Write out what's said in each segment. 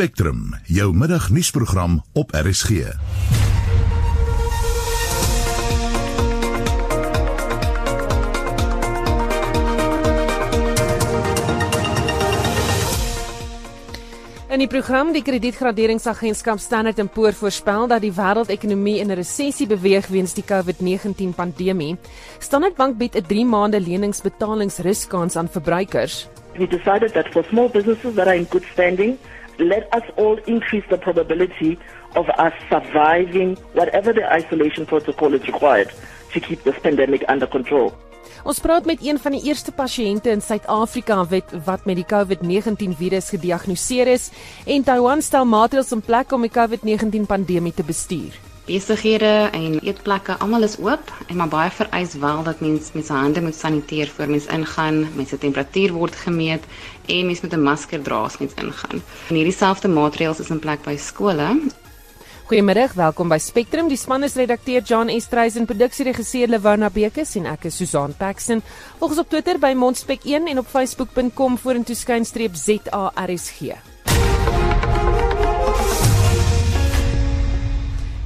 Spectrum, jou middagnuusprogram op RSG. In die program die kredietgraderingsagentskap Standard & Poor's voorspel dat die wêreldekonomie in 'n resessie beweeg weens die COVID-19 pandemie. Standard Bank bied 'n 3 maande leningsbetalingsruskans aan verbruikers. We decided that for small businesses that are in good standing, let us all increase the probability of us surviving whatever the isolation protocol is required to keep this pandemic under control. Ons praat met een van die eerste pasiënte in Suid-Afrika wat wat met die COVID-19 virus gediagnoseer is en Taiwan stel maatreëls in plek om die COVID-19 pandemie te bestuur. Besighede en eetplekke almal is oop en maar baie vereis wel dat mens met sy hande moet saniteer voor mens ingaan, mens se temperatuur word gemeet en mens moet 'n masker dra as mens ingaan. En hierdie selfde maatreëls is in plek by skole Goeiemiddag, welkom by Spectrum. Die span is redakteur John Estreisen, produksieregisseur Lewana Bekes en ek is Susan Paxton. Volg ons op Twitter by Mondspek1 en op facebook.com vorentoe skynstreep ZARSG.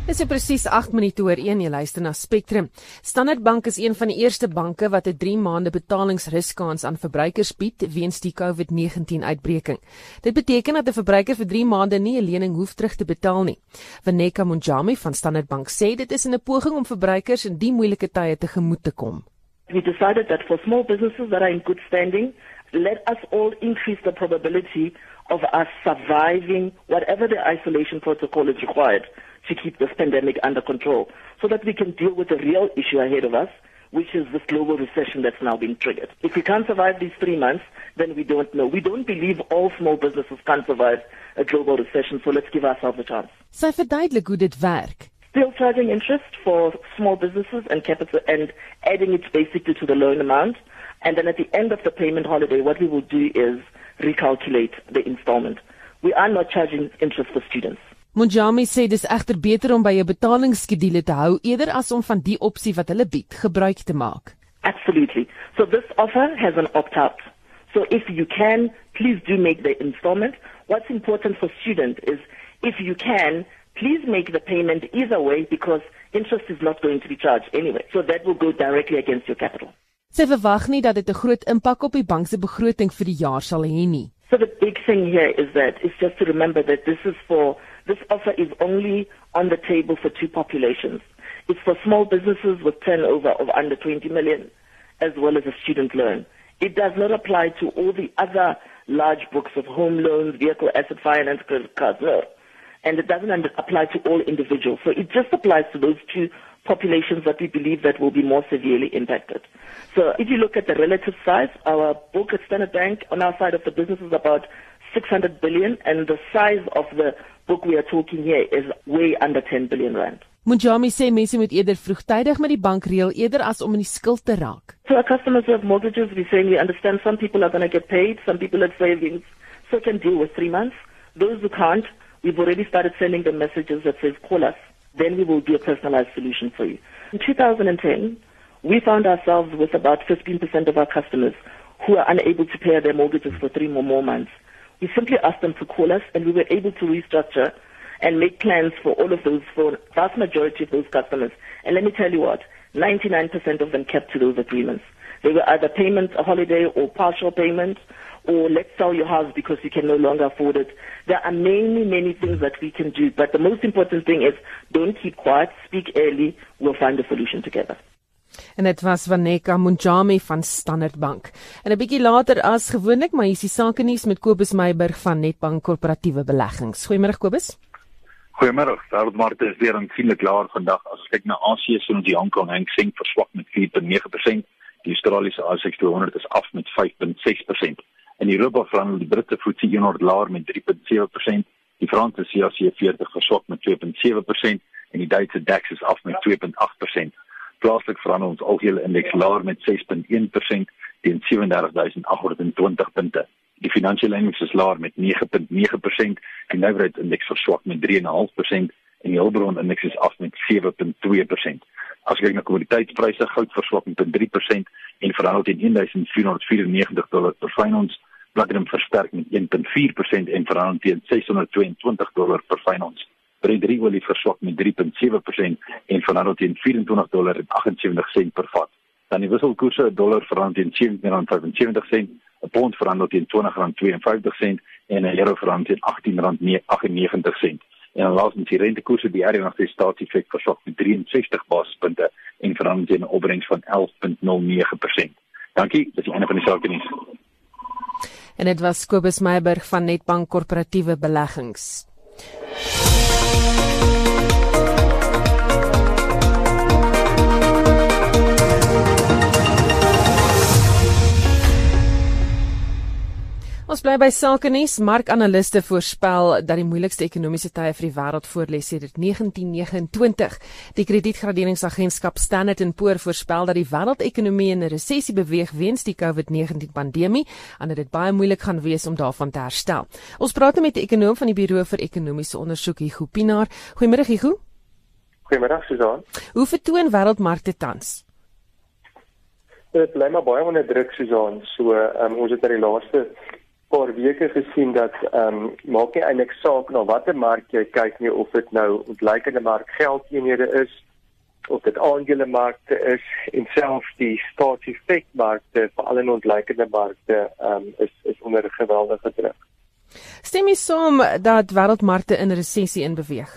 Dit is presies 8 minute oor 1 jy luister na Spectrum. Standard Bank is een van die eerste banke wat 'n 3 maande betalingsruskans aan verbruikers bied weens die COVID-19 uitbreking. Dit beteken dat 'n verbruiker vir 3 maande nie 'n lening hoef terug te betaal nie. Vaneka Munjami van Standard Bank sê dit is 'n poging om verbruikers in die moeilike tye te gemoet te kom. We decided that for small businesses that are in good standing, let us all increase the probability of us surviving whatever the isolation protocol is required to keep this pandemic under control so that we can deal with the real issue ahead of us, which is this global recession that's now being triggered. If we can't survive these three months, then we don't know. We don't believe all small businesses can survive a global recession, so let's give ourselves a chance. Sy verduidelik hoe dit werk. Still charging interest for small businesses and capital and adding it basically to the loan amount. And then at the end of the payment holiday, what we will do is recalculate the installment. We are not charging interest for students. Munjami sê dis egter beter om by 'n betalingsskedule te hou eerder as om van die opsie wat hulle bied gebruik te maak. Absolutely. So this offer has an opt-out. So if you can, please do make the installment. What's important for students is if you can, please make the payment either way because interest is not going to be charged anyway. So that will go directly against your capital. Sy verwag nie dat dit 'n groot impak op die bank se begroting vir die jaar sal hê nie. So the big thing here is that it's just to remember that this is for This offer is only on the table for two populations. It's for small businesses with turnover of under 20 million, as well as a student loan. It does not apply to all the other large books of home loans, vehicle asset finance, credit cards, no. And it doesn't apply to all individuals. So it just applies to those two populations that we believe that will be more severely impacted. So if you look at the relative size, our book at Standard Bank on our side of the business is about 600 billion and the size of the book we are talking here is way under 10 billion rand. Munjami sê mense moet eerder vroegtydig met die bank reël eerder as om in die skuld te raak. So our customers who have mortgages, we saying we understand some people are going to get paid, some people have savings, so can deal with 3 months. Those who can't, we've already started sending them messages that says call us, then we will do a personalized solution for you. In 2010, we found ourselves with about 15% of our customers who are unable to pay their mortgages for 3 more, more months. We simply asked them to call us and we were able to restructure and make plans for all of those, for vast majority of those customers. And let me tell you what, 99% of them kept to those agreements. They were either payment, a holiday, or partial payment, or let's sell your house because you can no longer afford it. There are many, many things that we can do, but the most important thing is don't keep quiet, speak early, we'll find a solution together. En dit was Vaneka Munjami van Standard Bank. En 'n bietjie later as gewoonlik, maar hier is die sake nuus met Kobus Meiburg van Netbank Korporatiewe Beleggings. Goeiemôre Kobus. Goeiemôre. Daar het maar dit weer aansienlik laer vandag. As ons kyk na Asië, die Hong Kong Hang Seng verswak met 4.9%. Die Australiese ASX 200 is af met 5.6%. In Europa verhandel die Britse FTSE 100 laer met 3.7%. Die Franse CAC 40 verswak met 2.7% en die Duitse DAX is af met 2.8% plaaslik verander ons algehele indeks laer met 6.1% teen 37820 punte. Die finansiële indeks is laer met 9.9%, die nywerheidsindeks verswak met 3.5% en die hulpbron indeks is af met 7.2%. As kyk na kommoditeitspryse, goud verswak met 3% en verhandel teen 1494 dollar per ons. Platinum versterk met 1.4% en verhandel teen 622 dollar per fyn ons. Brent olie verswak met 3.7% en verhandel teen 24 dollar en 78 sent per vat. Dan die wisselkoerse: dollar verhandel teen 17.75 sent, 'n pond verhandel teen 20.52 sent en 'n euro verhandel teen 18.98 sent. En laasens die rentekoerse die RNB staatsefek verswak met 63 basispunte en verhandel teen 'n opbrengs van 11.09%. Dankie, dis die einde van die sake nuus. En dit was Kobus Meyburg van Netbank Korporatiewe Beleggings. Thank you. Ons bly by sake nuus. Markanaliste voorspel dat die moeilikste ekonomiese tye vir die wêreld voorlê sedert 1929. Die kredietgraderingsagentskap Standard & Poor voorspel dat die wêreldekonomie in 'n resessie beweeg weens die COVID-19 pandemie en dat dit baie moeilik gaan wees om daarvan te herstel. Ons praat met 'n ekonom van die Buro vir Ekonomiese Ondersoek, Hugo Pinaar. Goeiemôre, Hugo. Goeiemôre, Susan. Hoe vertoon wêreldmarkte tans? Dit bly maar baie onder druk, Susan. So, um, ons het na die laaste paar weke gesien dat ehm um, maak nie eintlik saak na watter mark jy kyk nie of dit nou ontleikende mark geldeenhede is of dit aandelemarkte is en selfs die staatsefekmarkte veral in ontleikende markte ehm um, is is onder geweldige druk. Stem jy saam dat wêreldmarkte in resessie in beweeg?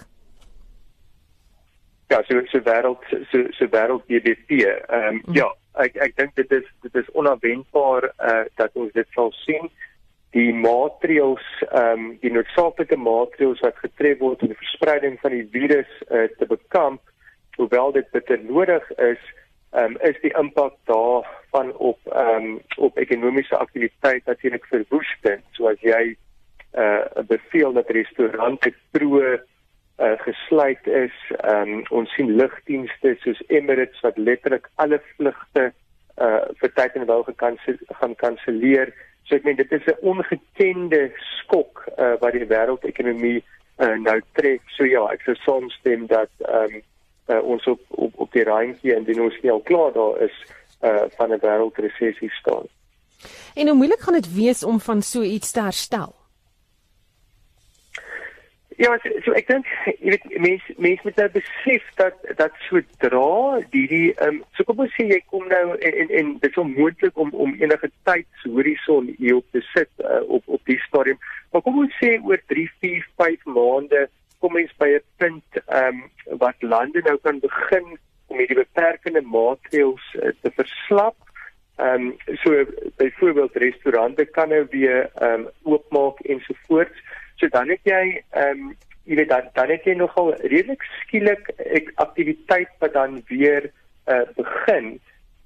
Ja, so so wêreld so so wêreld GDP. Ehm um, mm. ja, ek ek dink dit is dit is onverwendbaar eh uh, dat ons dit sal sien die maatreëls ehm um, die noodsaaklike maatreëls wat getref word om die verspreiding van die virus uh, te bekamp hoewel dit bitter nodig is ehm um, is die impak daarvan op ehm um, op ekonomiese aktiwiteit natuurlik verwoestend. Soos jy 'n uh, beveel dat restaurante kroë uh, gesluit is ehm um, ons sien lugdienste soos Emirates wat letterlik alle vlugte uh, vir tyd en wel gaan kanselleer So ek meen dit is 'n ongekende skok uh, wat die wêreldekonomie uh, nou tref. So ja, ek sou saamstem dat ehm um, uh, ons op op op die randjie en dit nou snel klaar daar is uh, van 'n wêreldresessie staan. En hoe moeilik gaan dit wees om van so iets te herstel? Ja, so, so ek dink jy weet mense mense moet nou besef dat dat sodra hierdie ehm um, so kom ons sê jy kom nou en en, en dit is onmoontlik om om enige tydshorison hier op te sit uh, op op die stadium. Maar kom ons sê oor 3, 4, 5 maande kom mens by 'n punt ehm um, wat lande nou kan begin om hierdie beperkende maatreëls uh, te verslap. Ehm um, so byvoorbeeld restaurante kan nou weer ehm um, oopmaak ensovoorts. So dan het jy ehm um, jy weet dan dan het jy nogal redelik skielik aktiwiteit wat dan weer uh, begin.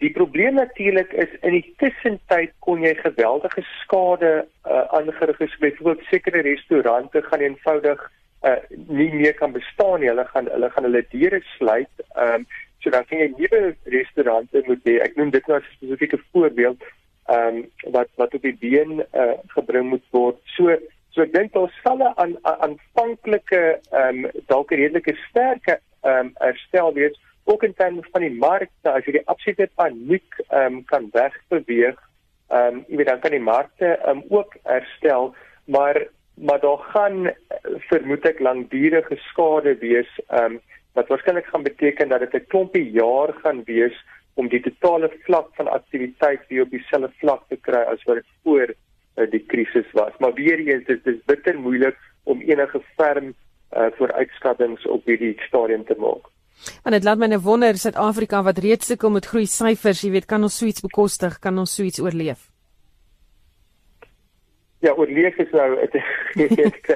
Die probleem natuurlik is in die tussentyd kon jy geweldige skade uh, aangerig het. Byvoorbeeld sekere restaurante gaan eenvoudig uh, nie meer kan bestaan nie. Hulle gaan hulle gaan hulle deure sluit. Ehm um, so dan sien jy nuwe restaurante moet hê. Ek noem dit nou as 'n spesifieke voorbeeld ehm um, wat wat op die been uh, gebring moet word. So So ek dink daar sal 'n aanvanklike ehm um, dalk redelike sterke ehm um, herstel wees ook in terme van die markte as jy die absolute paniek ehm um, kan wegbeweeg. Ehm um, jy weet dan kan die markte ehm um, ook herstel, maar maar daar gaan vermoed ek langdurige skade wees ehm um, wat waarskynlik gaan beteken dat dit 'n klompie jaar gaan wees om die totale vlak van aktiwiteit weer op dieselfde vlak te kry as wat dit voor die krisis was. Maar weer eens dit is bitter moeilik om enige ferm uh, vooruitskattinge op hierdie stadium te maak. En dit laat my nou wonder Suid-Afrika wat reeds sukkel met groei syfers, jy weet, kan ons suits bekostig, kan ons suits oorleef? Ja, oorleef is nou dit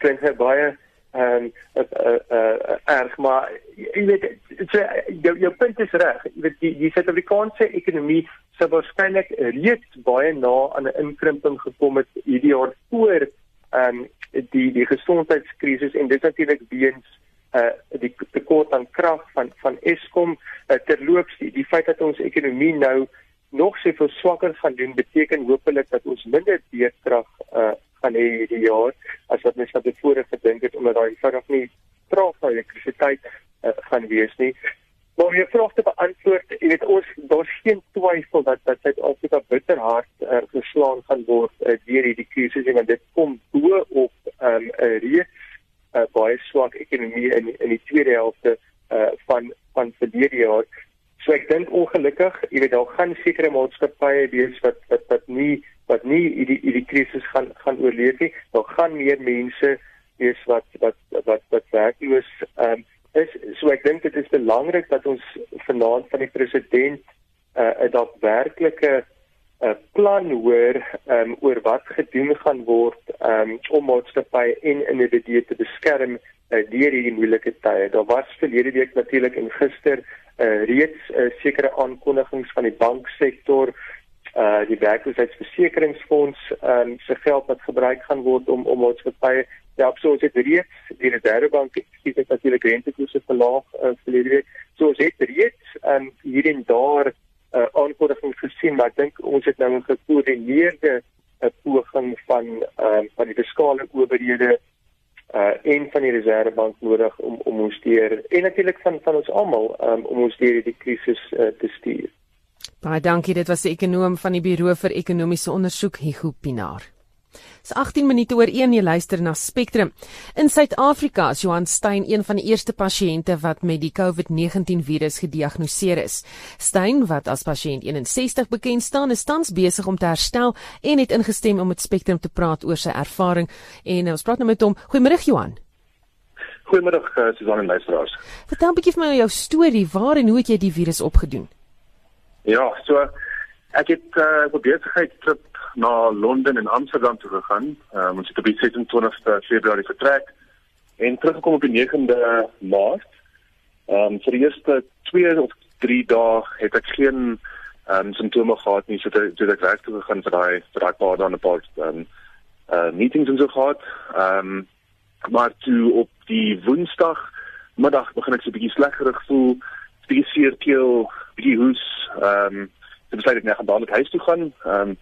klink baie ehm um, uh, uh, uh, erg maar jy weet so, jou jou punt is reg. Jy weet die, die Suid-Afrikaanse ekonomie sou waarskynlik reeds baie na aan 'n inkrimping gekom het hierdie jaar voor ehm um, die die gesondheidskrisis en dit natuurlik weens uh die tekort aan krag van van Eskom uh, terloops die, die feit dat ons ekonomie nou nog soveel swakker gaan doen beteken hopelik dat ons minder beerdkrag uh gaan hê hierdie jaar as wat mens van tevore gedink het omdat daai eenvoudig nie traag van elektrisiteit uh, gaan wees nie. Maar om jou vraag te beantwoord, jy weet ons daar's geen twyfel dat dat Suid-Afrika bitterhard uh, geslaan gaan word uh, deur hierdie krisis en dit kom bo op 'n um, reeks uh, baie swak ekonomie in in die tweede helfte uh, van van verlede jaar. So ek dink ongelukkig, jy weet daar gaan sekere maatskappye wees wat wat wat nie wat nie hierdie hierdie krisis gaan gaan oorleef nie. Daar gaan meer mense wees wat wat wat wat werkloos um, is. So ek dink dit is belangrik dat ons vanaand van die president uh, 'n uh, daadwerklike 'n uh, plan hoor um, oor wat gedoen gaan word um, om maatskappye en individue te beskerm uh, deur hierdie moeilike tye. Daar was verlede week natuurlik en gister uh, reeds uh, sekere aankondigings van die banksektor uh die werkloosheidsversekeringsfonds um, se geld wat gebruik gaan word om om maatskappye Ja, so ons het reeds die Reservebank skiet dit natuurlik rentekoerse verlaag uh, verlede week. So ons het reeds um, hier en daar uh, aankondiging gesien, maar ek dink ons het nou 'n gekoördineerde uh, poging van uh, van die fiskale owerhede uh en van die Reservebank nodig om om ons deur en natuurlik van van ons almal um, om ons deur die krisis uh, te stuur. Baie dankie, dit was die ekonom van die Buro vir Ekonomiese Onderzoek, Hugo Pinaar. Dis 18 minute oor 1 jy luister na Spectrum. In Suid-Afrika is Johan Stein een van die eerste pasiënte wat met die COVID-19 virus gediagnoseer is. Stein, wat as pasiënt 61 bekend staan, is tans besig om te herstel en het ingestem om met Spectrum te praat oor sy ervaring. En ons praat nou met hom. Goeiemôre Johan. Goeiemôre uh, Susan en luisteraars. Vertel 'n bietjie vir my jou storie. Waar en hoe het jy die virus opgedoen? Ja, so ek het uh, 'n besigheidstrip na Londen en Amsterdam toe gegaan. Um, ons het op die 26ste Februarie vertrek en teruggekom op die 9de Maart. Ehm um, vir die eerste 2 of 3 dae het ek geen ehm um, simptome gehad nie. So dit het ek reg toe gegaan vir daai vir daai paar dae 'n paar ehm um, uh meetings en so gehad. Ehm um, maar toe op die Woensdag middag begin ek so 'n bietjie sleggerig voel, bietjie seer keel, bietjie hoes. Ehm um, Ek besluit ek net gaan dadelik huis toe gaan. Ehm um,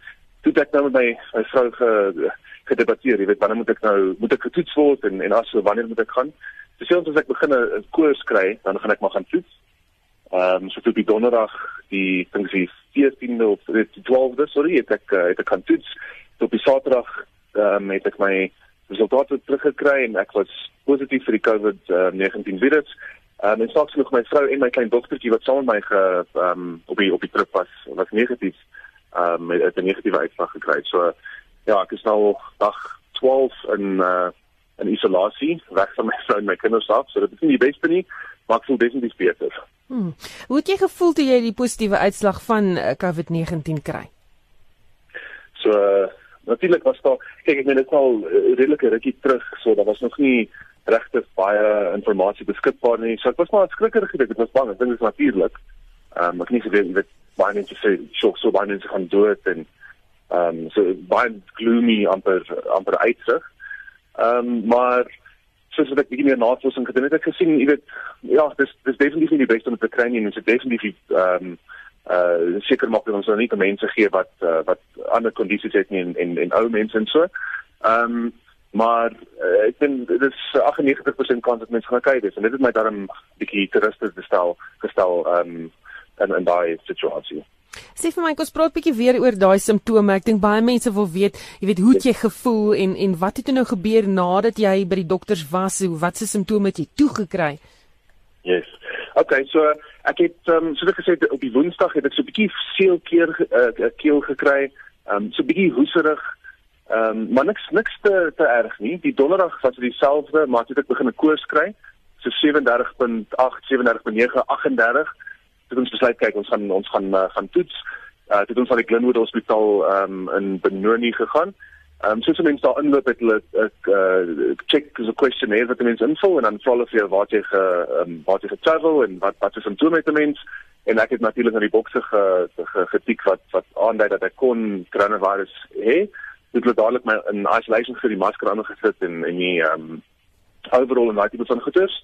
toe ek nou met my my vrou ge gedebatteer, jy weet wanneer moet ek nou moet ek getoets word en en as so wanneer moet ek gaan? So as ek begin 'n koers kry, dan gaan ek maar gaan toets. Ehm um, so toe die donderdag die dink sy 14de of die 12de, sorry, het ek uh, het ek gaan toets. So op die Saterdag ehm um, het ek my resultate teruggekry en ek was positief vir die COVID-19 uh, virus. Um, en saaks genoeg my vrou en my klein dogtertjie wat saam met my ge ehm um, op die op die trip was, was negatief ehm um, met 'n negatiewe uitslag gekry. So ja, ek is nou dag 12 in uh in isolasie, weg van my vrou en my kinders af. So dit is nie die beste nie, maar ek voel definitief beter. Hmm. Hoe het jy gevoel toe jy die positiewe uitslag van uh, COVID-19 kry? So uh, natuurlik was daar kyk ek meen dit al uh, redelike rukkie terug, so daar was nog nie regtig baie inligting beskikbaar nie. So ek was maar skrikkerig gedink, dit was bang. Ek dink dit is natuurlik. Ehm um, ek nie geweet weet baie mense sê so so baie mense gaan dood en ehm um, so baie gloomy amper amper uitsig. Ehm um, maar soos wat ek bietjie meer navorsing gedoen het, ek gesien, jy weet, ja, dis dis definitief nie die beste om te kry nie dit is definitief ehm um, uh seker maak dat ons nou nie te mense gee wat uh, wat ander kondisies het nie en en, en ou mense en so. Ehm um, maar uh, ek dink dit is 98% kans dat mense gaan kyk dis en dit het my daarom bietjie terugste gestel gestel um, in in daai situasie. Sê vir my, kom ons praat bietjie weer oor daai simptome. Ek dink baie mense wil weet, jy weet, hoe het jy gevoel en en wat het nou gebeur nadat jy by die dokters was? Hoe wat se simptome het jy toegekry? Yes. Okay, so ek het um, soos ek gesê het op die Woensdag het ek so 'n bietjie seelkeer uh, keel gekry. Um, so 'n bietjie hoeserig. Ehm um, maar niks niks te te erg nie. Die Donderdag was dit dieselfde, maar toe ek begin 'n koors kry, so 37.8, 37.9, 38 het ons besluit kyk ons gaan ons gaan uh, gaan toets. Uh dit ons van die Glenwood Hospitaal um in Benoni gegaan. Um soos mense daar inloop het hulle ek uh check is 'n questionnaire wat mense invul en dan vra hulle vir wat jy ge um wat jy getravel en wat wat is simptome met mense en ek het natuurlik na die bokse ge, ge getik wat wat aandui dat ek kon coronavirus hê. Dit het dadelik my in isolation vir die masker aangesit en en die um overall en daai tipe van goeders.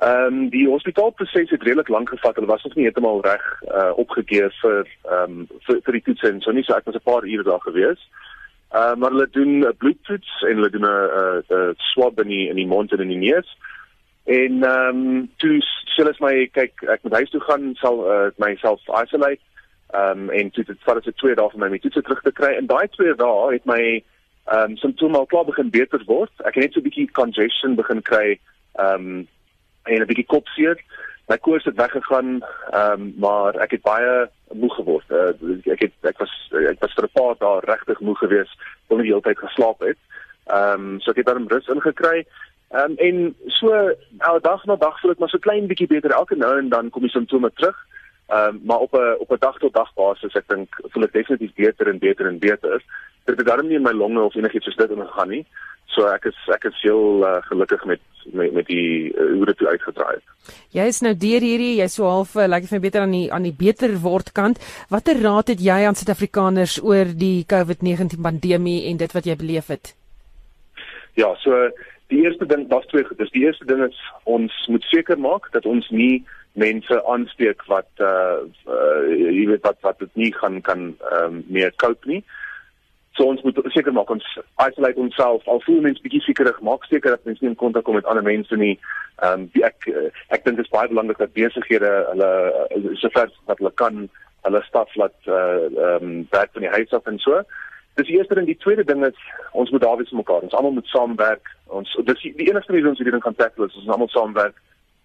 Ehm um, die hospitaalproses het redelik lank gevat. Hulle was nog nie heeltemal reg uh, opgekeer vir ehm um, vir, vir die toets en so nie. So ek was 'n paar ure daar gewees. Ehm uh, maar hulle doen 'n bloedtoets en hulle doen 'n 'n swab in die in die mond en in die neus. En ehm um, toe sê hulle my kyk ek moet huis toe gaan sal uh, myself isolate. Ehm um, en toe dit vat dit 2 dae vir my om dit terug te kry. En daai 2 dae het my ehm um, simptome al klaar begin beter word. Ek het net so 'n bietjie congestion begin kry. Ehm um, en 'n bietjie kopseer. My koors het weggegaan, ehm um, maar ek het baie moeg geword. Uh, ek het ek was ek was vir 'n paar dae regtig moeg geweest, kon nie die hele tyd geslaap het. Ehm um, so ek het daarom rus ingekry. Ehm um, en so elke dag na dag voel ek maar so klein bietjie beter elke nou en dan kom die simptome terug. Ehm um, maar op 'n op 'n dag tot dag basis ek dink voel ek definitief beter en beter en beter. Dit het darm nie in my longe of enigiets soos dit ingegaan nie. So ek is ek is heel uh, gelukkig met met met die uh, hoe dit uitgedraai het. Jy is nou deur hierdie, jy so half uh, lyk like vir my beter aan die aan die beter word kant. Watter raad het jy aan Suid-Afrikaners oor die COVID-19 pandemie en dit wat jy beleef het? Ja, so die eerste ding, daar's twee goedes. Die eerste ding is ons moet seker maak dat ons nie mense aansteek wat uh, uh jy weet wat wat dit nie gaan kan ehm um, meer cope nie. So ons moet seker maak ons isolate onsself. Al voel mense bietjie sekerig, maak seker dat mense nie in kontak kom met ander mense nie. Ehm um, ek ek dink dit is baie belangrik dat besighede hulle sover wat hulle kan hulle staf laat uh ehm um, werk van die huis af en so. Dis die eerste ding, die tweede ding is ons moet daar wees vir mekaar. Ons almal moet saamwerk. Ons dis die, die enigste rede ons hierdie ding kan tackle is ons almal saamwerk.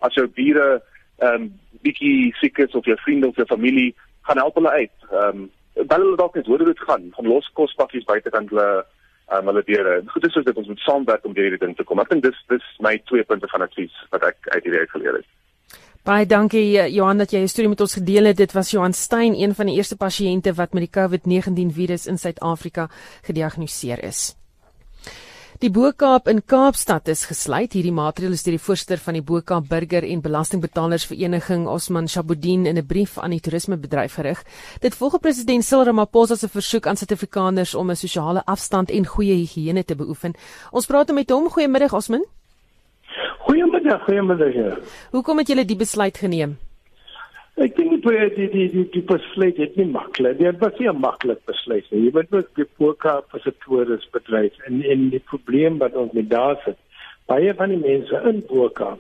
As jou bure ehm um, bietjie siek is of jou vriende of jou familie gaan help hulle uit. Ehm um, bel hulle dalk net hoor hoe dit gaan. Gaan los kospakkies buitekant hulle ehm um, hulle deure. Goed is dit ons moet saamwerk om hierdie ding te kom. Ek dink dis dis my twee punte van advies wat ek uit hierdie uitgeleer het. Baie dankie eh, Johan dat jy 'n storie met ons gedeel het. Dit was Johan Stein, een van die eerste pasiënte wat met die COVID-19 virus in Suid-Afrika gediagnoseer is. Die Bo-Kaap in Kaapstad is gesluit. Hierdie maatreël is deur die voorsitter van die Bo-Kaap Burger en Belastingbetalerers Vereniging, Osman Shabuddin, in 'n brief aan die toerismebedryf gerig. Dit volg president Cyril Ramaphosa se versoek aan Suid-Afrikaners om 'n sosiale afstand en goeie higiëne te beoefen. Ons praat met hom. Goeiemiddag, Osman. Goeiemiddag, goeiemiddag. Ja. Hoekom het julle die besluit geneem? Ek dink dit was die die die die besluit het nie maklik. Dit was nie 'n maklik besluit nie. Jy moet ook die Boerkaap as 'n toerisbedryf en en die probleem wat ons met daar sit. Baie van die mense in Boerkaap,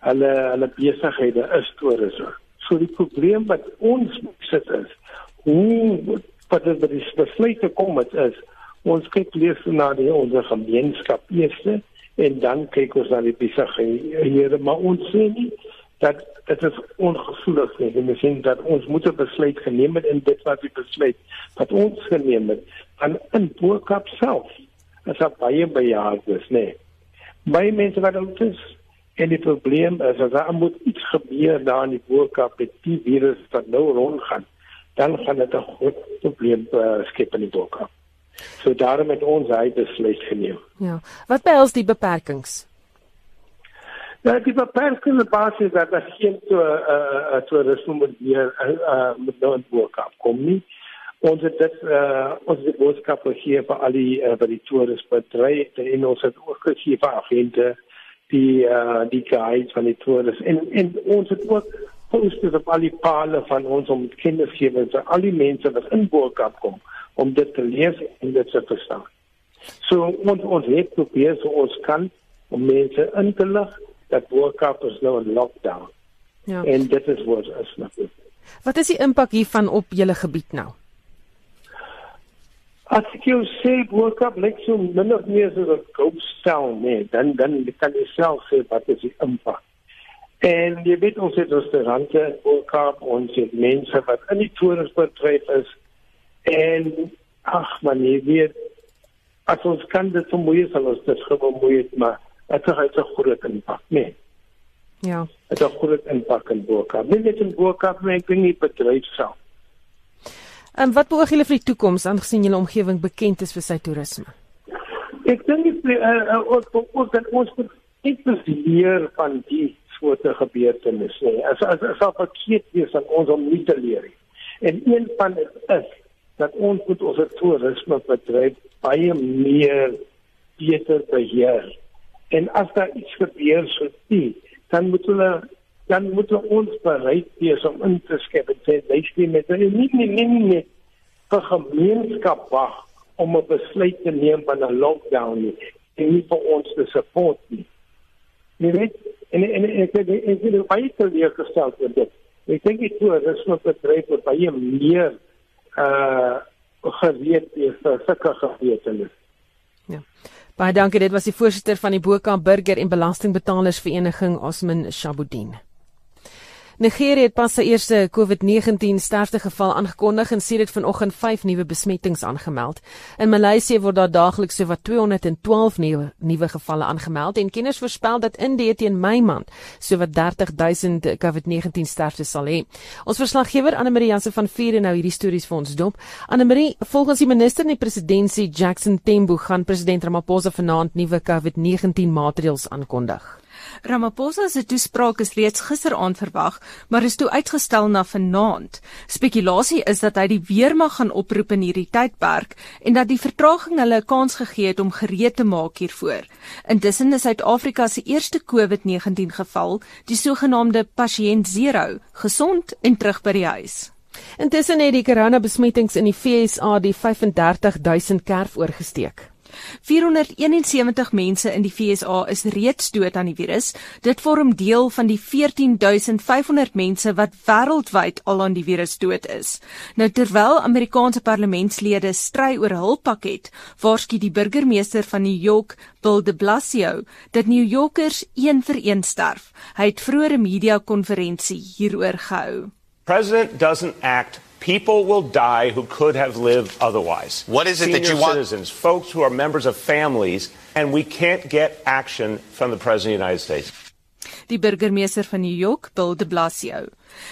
hulle hulle besighede is toerisme. So die probleem wat ons sit is, hoe wat dit die besluit gekom het is, ons kyk lees na die ons gemeenskap eerste en dan kyk ons na die besighede maar ons sê nie dat dit is ongevoelig nie en ons sê dat ons moet 'n besluit geneem het en dit wat die besluit wat ons geneem het aan in Boekap self as daar baie bejaardes nê baie mense wat ons is en die probleem is as daar moet iets gebeur daar in die Boekap met die virus wat nou rondgaan dan gaan dit 'n groot probleem uh, skep in die Boekap So daarom het ons hy besluit geneem. Ja. Wat behels die beperkings? Ja, die beperkings basis dat as geen to eh uh, toerisme moet hier eh uh, met nou kom nie. Ons het dit uh, ons het boodskap hier vir al die uh, by die toerismebedryf en ons het ook gegee vir agente die uh, die guides van die toeriste en en ons het ook posters op al die pale van ons om gee aan al die mense wat in Boekap kom om dit te lees en dit te verstaan. So ons ons het probeer so ons kan om mense in te lig dat Boerkaap is nou in lockdown. Ja. En dit is wat is nou. Wat is die impak hiervan op julle gebied nou? As ek jou sê Boerkaap lyk so min of meer so 'n ghost town, nee, dan dan kan jy self sê wat is die impak. En jy weet ons het restaurante in Boerkaap, ons het mense wat in die toerismebedryf is En ag man, jy weet as ons kan dit vermoei sal ons dit vermoei maar dit het 'n groot impak, nee. Ja. Dit het 'n groot impak in Boka. Nie net in Boka, maar ek dink nie bedryf self. En wat beoog julle vir die toekoms aangesien julle omgewing bekend is vir sy toerisme? Ek dink dit uh, uh, ons ons dat ons moet leer van die soorte gebeurtenisse. Nee. As as as op 'n keer is aan ons om nie te leer nie. En een van dit is dat ons moet ons toerisme bedryf baie meer beter beheer. En as daar iets gebeur so die, dan moet hulle dan moet ons bereid wees om in te skep en sê luister met nie nie nie nie, nie vir gemeenskap wag om 'n besluit te neem van 'n lockdown nie en nie vir ons te support nie. Jy weet, en En ek ek ek wil baie teleurgestel oor dit. Ek dink die toerisme bedryf moet baie meer uh gereed wees vir sulke gebeurtenisse. Ja. Baie dankie. Dit was die voorsitter van die Bokamp Burger en Belastingbetalers Vereniging Osman Shabuddin. Nigeria het pas sy eerste COVID-19 sterftegeval aangekondig en sê dit vanoggend 5 nuwe besmettings aangemeld. In Maleisië word daar daagliks sowat 212 nuwe nuwe gevalle aangemeld en kenners voorspel dat Indië teen Mei maand sowat 30000 COVID-19 sterftes sal hê. Ons verslaggewer Anne Marie Jansen van Vier en nou hierdie stories vir ons dop. Anne Marie, volgens die minister in die presidentskap Jackson Tembo gaan president Ramaphosa vanaand nuwe COVID-19 maatreëls aankondig. Ramaphosa se toespraak is reeds gisteraand verwag, maar is toe uitgestel na vanaand. Spekulasie is dat hy die weermag gaan oproep in hierdie tydperk en dat die vertraging hulle 'n kans gegee het om gereed te maak hiervoor. Intussen is Suid-Afrika se eerste COVID-19 geval, die sogenaamde pasiënt 0, gesond en terug by die huis. Intussen het die koronabesmettings in die FSA die 35000 kerf oorgesteek. 471 mense in die FSA is reeds dood aan die virus. Dit vorm deel van die 14500 mense wat wêreldwyd al aan die virus dood is. Nou terwyl Amerikaanse parlementslede stry oor hul pakket, waarsku die burgemeester van New York, Bill de Blasio, dat New Yorkers een vir een sterf. Hy het vroeër 'n media-konferensie hieroor gehou. President doesn't act People will die who could have lived otherwise. What is it Senior that you want? Citizens, folks who are members of families, and we can't get action from the President of the United States. Die burgemeester van New York, Bill de Blasio.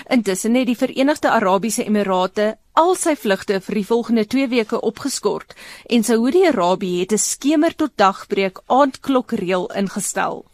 Intussen het die Verenigde Arabiese Emirate al sy vlugte vir die volgende 2 weke opgeskort en Saudi-Arabië het 'n skemer tot dagbreek aandklokreël ingestel.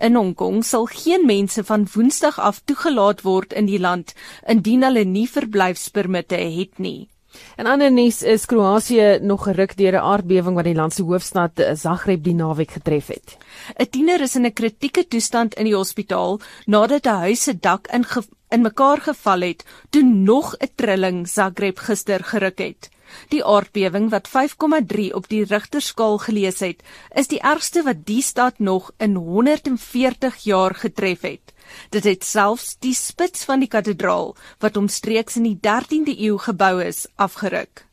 In Hong Kong sal geen mense van Woensdag af toegelaat word in die land indien hulle nie verblyfspermitte het nie. En ander nuus is Kroasie nog geruk deur 'n aardbewing wat die land se hoofstad Zagreb die naweek getref het. 'n Tiener is in 'n kritieke toestand in die hospitaal nadat 'n huis se dak in in mekaar geval het toe nog 'n trilling Zagreb gister geruk het. Die aardbewing wat 5,3 op die Richterskaal gelees het, is die ergste wat die stad nog in 140 jaar getref het. Dit het selfs die spits van die kathedraal wat omstreeks in die 13de eeu gebou is, afgeruk.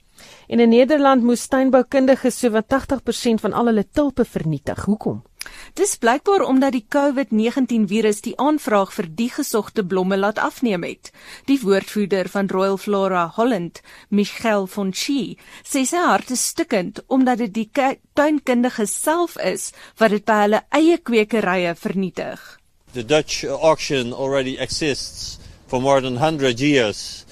En in Nederland moes tuinboukundiges sowat 80% van al hulle tulpe vernietig. Hoekom? Dis blykbaar omdat die COVID-19 virus die aanvraag vir die gesogte blomme laat afneem het. Die woordvoerder van Royal Flora Holland, Michael von Schie, sê sy hart is stikkend omdat dit die tuinkundige self is wat dit by hulle eie kwekerye vernietig. The Dutch auction already exists for more than 100 years.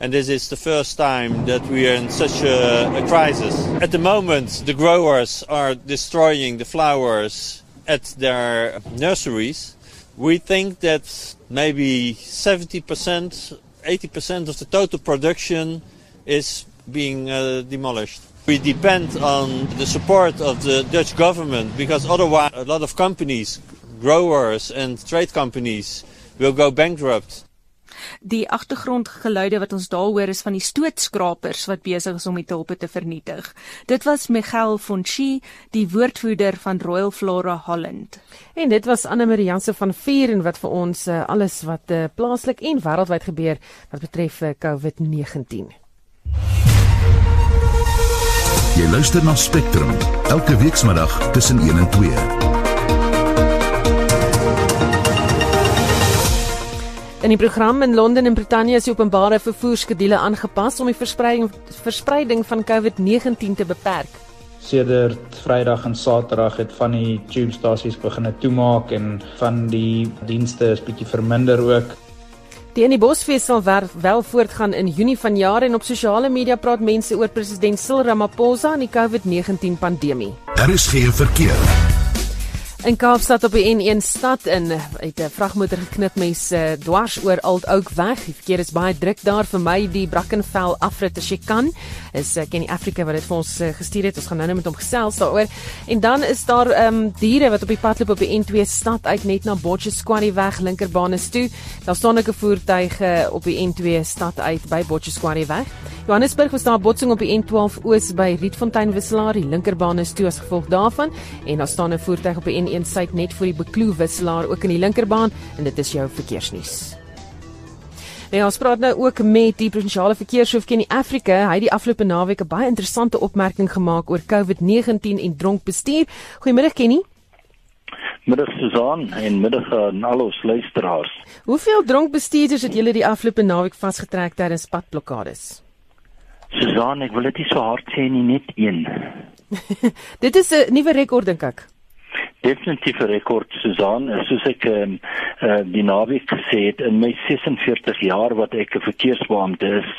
And this is the first time that we are in such a, a, crisis. At the moment, the growers are destroying the flowers at their nurseries. We think that maybe 70%, 80% of the total production is being uh, demolished. We depend on the support of the Dutch government because otherwise a lot of companies, growers and trade companies will go bankrupt. Die agtergrondgeluide wat ons daar hoor is van die stootskrapers wat besig is om die tulpe te vernietig. Dit was Miguel Fonchi, die woordvoerder van Royal Flora Holland. En dit was Anne Marie Jansen van Vier en wat vir ons uh, alles wat uh, plaaslik en wêreldwyd gebeur wat betref uh, COVID-19. Jy luister na Spectrum elke weekmiddag tussen 1 en 2. In die program in Londen en Brittanje is die openbare vervoerskedule aangepas om die verspreiding verspreiding van COVID-19 te beperk. Sedert Vrydag en Saterdag het van die tube-stasies begin toemaak en van die dienste is bietjie verminder ook. Die in die Bosfees sal wel voortgaan in Junie vanjaar en op sosiale media praat mense oor president Cyril Ramaphosa en die COVID-19 pandemie. Daar is geen verkeer. In Kaapstad op die N1 stad in het 'n vragmotor geknip mense uh, dwars oor Altouk weg. Die verkeer is baie druk daar vir my die Brackenfell afrit as jy kan. Is uh, Kenny Africa wat dit vir ons uh, gestuur het. Ons gaan nou net met hom gesels daaroor. En dan is daar ehm um, diere wat op die pad loop op die N2 stad uit net na Botchesquare weg linkerbaan is toe. Daar staan ook 'n voertuig uh, op die N2 stad uit by Botchesquare weg. Johannesburg was daar botsing op die N12 oos by Rietfontein Wisselaar. Die linkerbaan is toe as gevolg daarvan en daar staan 'n voertuig op die N N1 suid net voor die Bekloo wisselaar ook in die linkerbaan en dit is jou verkeersnuus. Nou ons praat nou ook met die provinsiale verkeershoof Kenny Afrika. Hy het die afgelope naweek 'n baie interessante opmerking gemaak oor COVID-19 en dronk bestuur. Goeiemôre Kenny. Middag Susan en middag aan al ons luisteraars. Hoeveel dronk bestuurders het julle die afgelope naweek vasgetrek tydens padblokkades? Susan, ek wil dit nie so hard sê nie, net een. dit is 'n nuwe rekord dink ek. Definitief 'n rekord Susan, soos ek ehm uh, die naweek gesê het in my 46 jaar wat ek 'n verkeersbeampte is,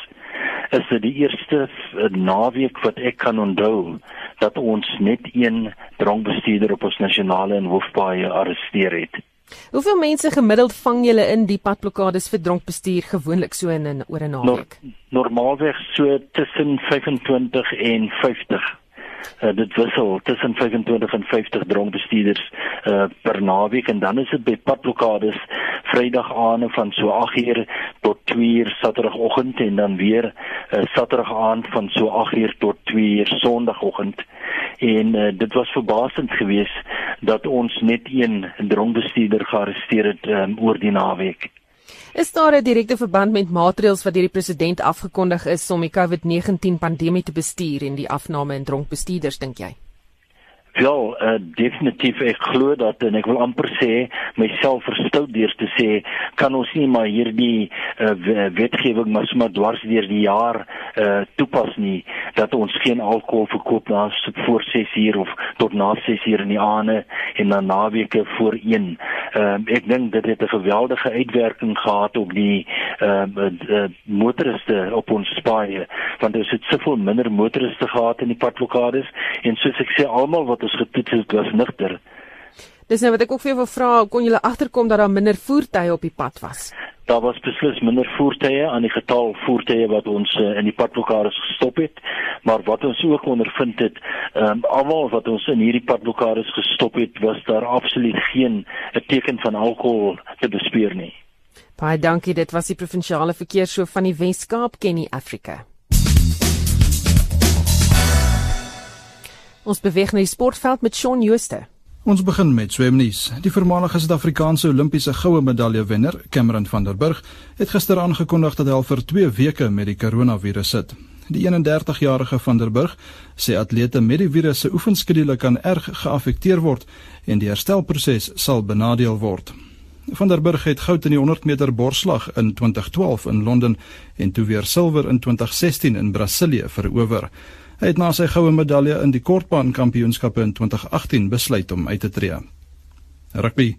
is dit die eerste naweek wat ek kan onthou dat ons net een dronkbestuurder op ons nasionale en hoofpaaie arresteer het. Hoeveel mense gemiddeld vang julle in die padblokkades vir dronkbestuur gewoonlik so in 'n oor 'n naweek? No, normaalweg so tussen 25 en 50 uh, dit wissel tussen 25 en 50 dronkbestuurders uh, per naweek en dan is dit by padblokkades Vrydag aande van so 8uur tot 2uur Saterdagoggend en dan weer uh, Saterdag aand van so 8uur tot 2uur Sondagoggend en uh, dit was verbasend geweest dat ons net een dronkbestuurder gearresteer het um, oor die naweek. Is daar 'n direkte verband met maatreëls wat deur die president afgekondig is om die COVID-19 pandemie te bestuur en die afname in dronkbestuurders dink jy? Ja, uh, definitief ek glo dat en ek wil amper sê myself verstout deur te sê kan ons nie maar hierdie uh, wetgewing maar sommer dwars deur die jaar uh, toepas nie dat ons geen alkohol verkoop na voor 6 uur of tot na 6 uur in die aande en dan naweke voor 1. Uh, ek dink dit het 'n geweldige uitwerking gehad op die uh, uh, motoriste op ons spaaie want ons het soveel minder motoriste gehad in die padblokkades en soos ek sê almal wat ons getoets het was nigter. Dis nou wat ek ook vir jou wil vra, kon julle agterkom dat daar minder voertuie op die pad was? Daar was beslis minder voertuie aan die getal voertuie wat ons uh, in die padblokkades gestop het, maar wat ons ook ondervind het, ehm um, almal wat ons in hierdie padblokkades gestop het, was daar absoluut geen 'n teken van alkohol te bespeer nie. Baie dankie, dit was die provinsiale verkeershoof van die Wes-Kaap, Kenny Africa. Ons beweeg na die sportveld met Shaun Jooste. Ons begin met swemnuus. Die voormalige Suid-Afrikaanse Olimpiese goue medaljewenner, Cameron van der Burg, het gister aangekondig dat hy al vir 2 weke met die koronavirus sit. Die 31-jarige van der Burg sê atlete met die virus se oefenskedule kan erg geaffekteer word en die herstelproses sal benadeel word. Van der Burg het goud in die 100 meter borsslag in 2012 in Londen en toe weer silwer in 2016 in Brasilië verower. Hy het na sy goue medalje in die kortbaan kampioenskappe in 2018 besluit om uit te tree. Rugby.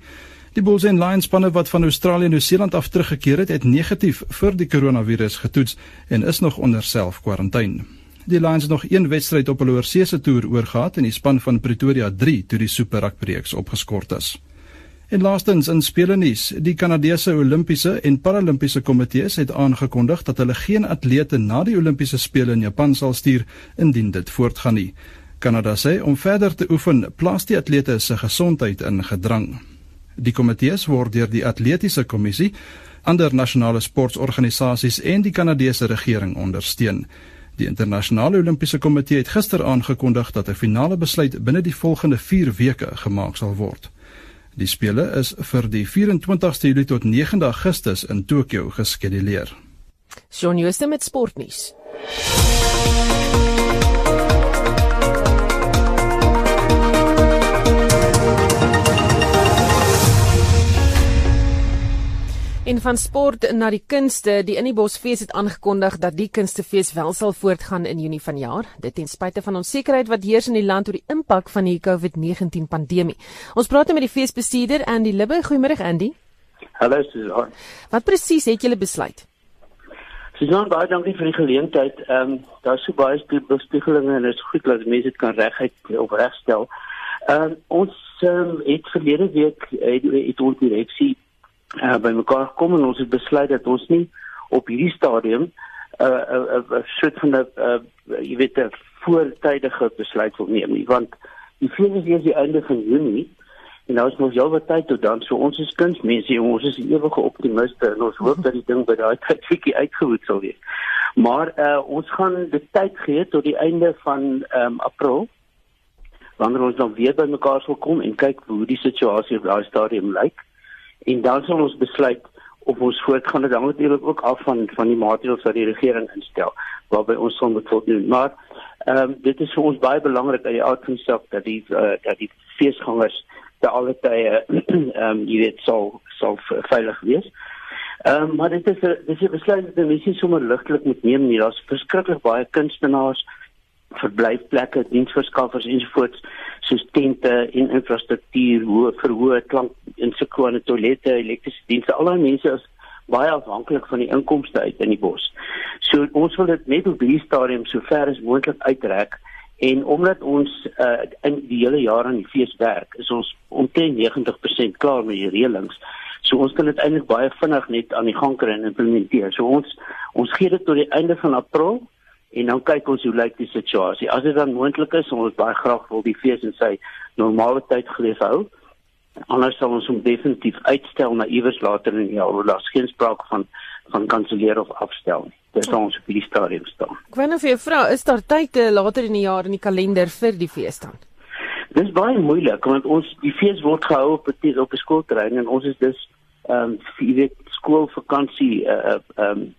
Die Bulls en Lions spanne wat van Australië en Nieu-Seeland af teruggekeer het, het negatief vir die koronavirus getoets en is nog onder self-kwarantyne. Die Lions het nog een wedstryd op hulle oorseese toer oorgehad en die span van Pretoria 3 toe die Super Rugby reeks opgeskort is. En laastens in spelenuus, die Kanadese Olimpiese en Paralimpiese komitees het aangekondig dat hulle geen atlete na die Olimpiese spele in Japan sal stuur indien dit voortgaan nie. Kanada sê om verder te oefen, plaas die atlete se gesondheid in gedrang. Die komitees word deur die Atletiese Kommissie, ander nasionale sportorganisasies en die Kanadese regering ondersteun. Die internasionale Olimpiese Komitee het gister aangekondig dat 'n finale besluit binne die volgende 4 weke gemaak sal word. Die spele is vir die 24ste Julie tot 9de Augustus in Tokio geskeduleer. Shaun Jooste met sportnuus. En van sport na die kunste, die Innibosfees het aangekondig dat die kunstefees wel sal voortgaan in Junie vanjaar, dit ten spyte van onsekerheid wat heers in die land oor die impak van die COVID-19 pandemie. Ons praat nou met die feesbestuurder Andy Libbe. Goeiemôre Andy. Hallo Susan. Wat presies het julle besluit? Susan, baie dankie vir die geleentheid. Ehm um, daar's so baie bespiegelinge en dit is goed dat mense dit kan reguit of regstel. Ehm um, ons um, het verlede week het, het ons direksie uh, by mekaar gekom en ons het besluit dat ons nie op hierdie stadium 'n uh, 'n uh, 'n uh, soort van 'n uh, jy weet 'n voortydige besluit wil neem nie. Want die fees is die einde van Junie en nou is nog jou wat tyd tot dan. So ons is kunsmense en ons is ewige optimiste en ons hoop dat die ding by daai tyd bietjie uitgewoed sal wees. Maar uh, ons gaan die tyd gee tot die einde van um, April wanneer ons dan weer bymekaar sal kom en kyk hoe die situasie op daai stadium lyk en dan sal ons besluit of ons voortgaan dit hang natuurlik ook af van van die maatreëls wat die regering instel waarby ons sal moet voldoen maar ehm um, dit is vir ons baie belangrik uit die die saak dat die uh, dat die feesgangers te alle tye ehm um, jy weet sal sal veilig wees. Ehm um, maar dit is 'n dis 'n besluit wat mense sommer ligtelik moet neem nie. Daar's verskriklik baie kunstenaars verblyfplekke, diensverskaffers ensovoorts soos tente en infrastruktuur, hoe verhoë klank en sekwone toilette, elektriese dienste. Al daai mense is baie afhanklik van die inkomste uit in die bos. So ons wil dit net op hierdie stadium so ver as moontlik uitrek en omdat ons uh, in die hele jaar aan die fees werk, is ons omtrent 90% klaar met die reëlings. So ons kan dit eintlik baie vinnig net aan die gang kry en implementeer. So ons ons gee dit tot die einde van April en dan kyk ons hoe lyk die situasie. As dit dan moontlik is, ons baie graag wil die fees in sy normale tyd geleef hou. Anders sal ons hom definitief uitstel na iewers later in die jaar. Daar's geen sprake van van kanselleer of afstel nie. Dis ons op die stadium staan. Ek wonder vir jou vrou, is daar tyd eh, later in die jaar in die kalender vir die fees dan? Dis baie moeilik want ons die fees word gehou op 'n op 'n skoolterrein en ons is dus ehm um, jy weet skoolvakansie uh ehm um,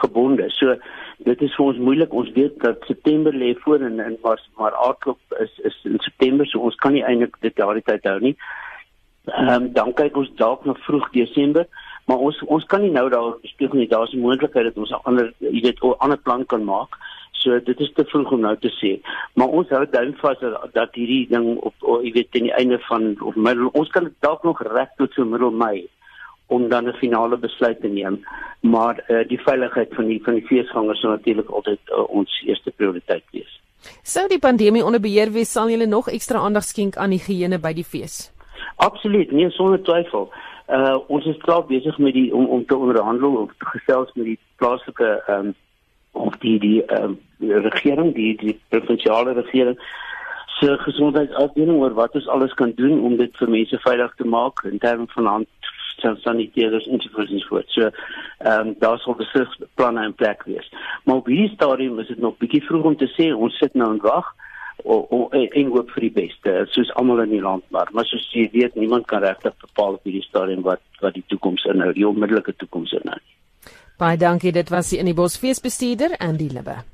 gebonde. So dit is vir ons moeilik. Ons weet dat September lê voor en en maar maar aardklop is is in September, so ons kan nie eintlik dit daardie tyd hou nie. Ehm um, dan kyk ons dalk na vroeg Desember, maar ons ons kan nie nou daar bespreek nie. Daar's 'n moontlikheid dat ons 'n ander jy weet 'n ander plan kan maak. So dit is te vroeg om nou te sê. Maar ons hou duim vas dat, dat hierdie ding op jy weet teen die einde van of middel ons kan dalk nog reg tot so middel Mei om dan 'n finale besluit te neem. Maar uh, die veiligheid van die van die feesgangers sal natuurlik altyd uh, ons eerste prioriteit wees. Sou die pandemie onder beheer wees, sal julle nog ekstra aandag skenk aan die higiëne by die fees? Absoluut, nee sonder twyfel. Uh ons is klaar besig met die om om te onderhandel of te gesels met die plaaslike ehm um, of die die ehm um, die regering, die die provinsiale regering se gesondheidsafdeling oor wat ons alles kan doen om dit vir mense veilig te maak in terme van hand sanitêres ensovoorts. So ehm um, daar sal beslis planne in plek wees. Maar op hierdie stadium is dit nog bietjie vroeg om te sê ons sit nou en wag en hoop vir die beste soos almal in die land maar maar soos jy weet niemand kan regtig bepaal op hierdie stadium wat wat die toekoms inhou die onmiddellike toekoms inhou. Baie dankie dit was die in die bosfeesbestuurder Andy Libbe.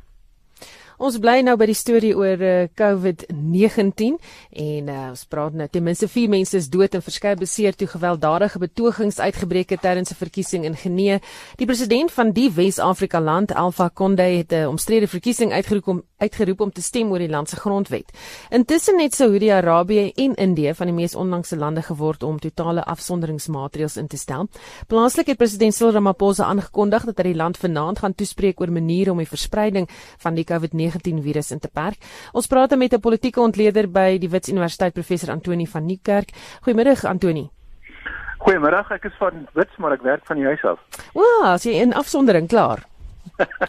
Ons bly nou by die storie oor uh, COVID-19 en uh, ons praat nou ten minste 4 mense is dood en verskeie beseer toe gewelddadige betogings uitgebreek het tydens 'n verkiesing in Genee. Die president van die Wes-Afrika land, Alpha Conde, het 'n omstrede verkiesing uitgeroep om uitgeroep om te stem oor die land se grondwet. Intussen het Saudi-Arabië en Indië van die mees onlangse lande geword om totale afsonderingsmaatreëls in te stel. Plaaslik het president Cyril Ramaphosa aangekondig dat hy die land vanaand gaan toespreek oor maniere om die verspreiding van die COVID-19 COVID-19 virus in te perk. Ons praat met 'n politieke ontleder by die Wits Universiteit professor Antoni van Niekerk. Goeiemiddag Antoni. Goeiemiddag, ek is van Wits, maar ek werk van die huis af. O, as jy in afsondering klaar.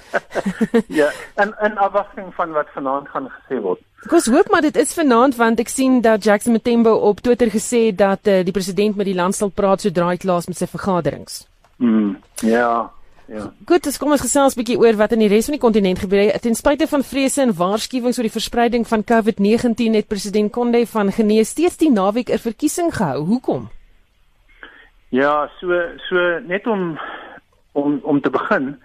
ja, en en afwagting van wat vanaand gaan gesê word. Ek hoop maar dit is vanaand want ek sien dat Jackson Mthembu op Twitter gesê dat uh, die president met die land sal praat sodra hy klaar is met sy vergaderings. Mm, ja, Ja. Goed, dis kom ons gesels 'n bietjie oor wat in die res van die kontinent gebeur. Ten spyte van vrese en waarskuwings oor die verspreiding van COVID-19 het president Konde van Genees steeds die naweek 'n verkiesing gehou. Hoekom? Ja, so so net om om om te begin.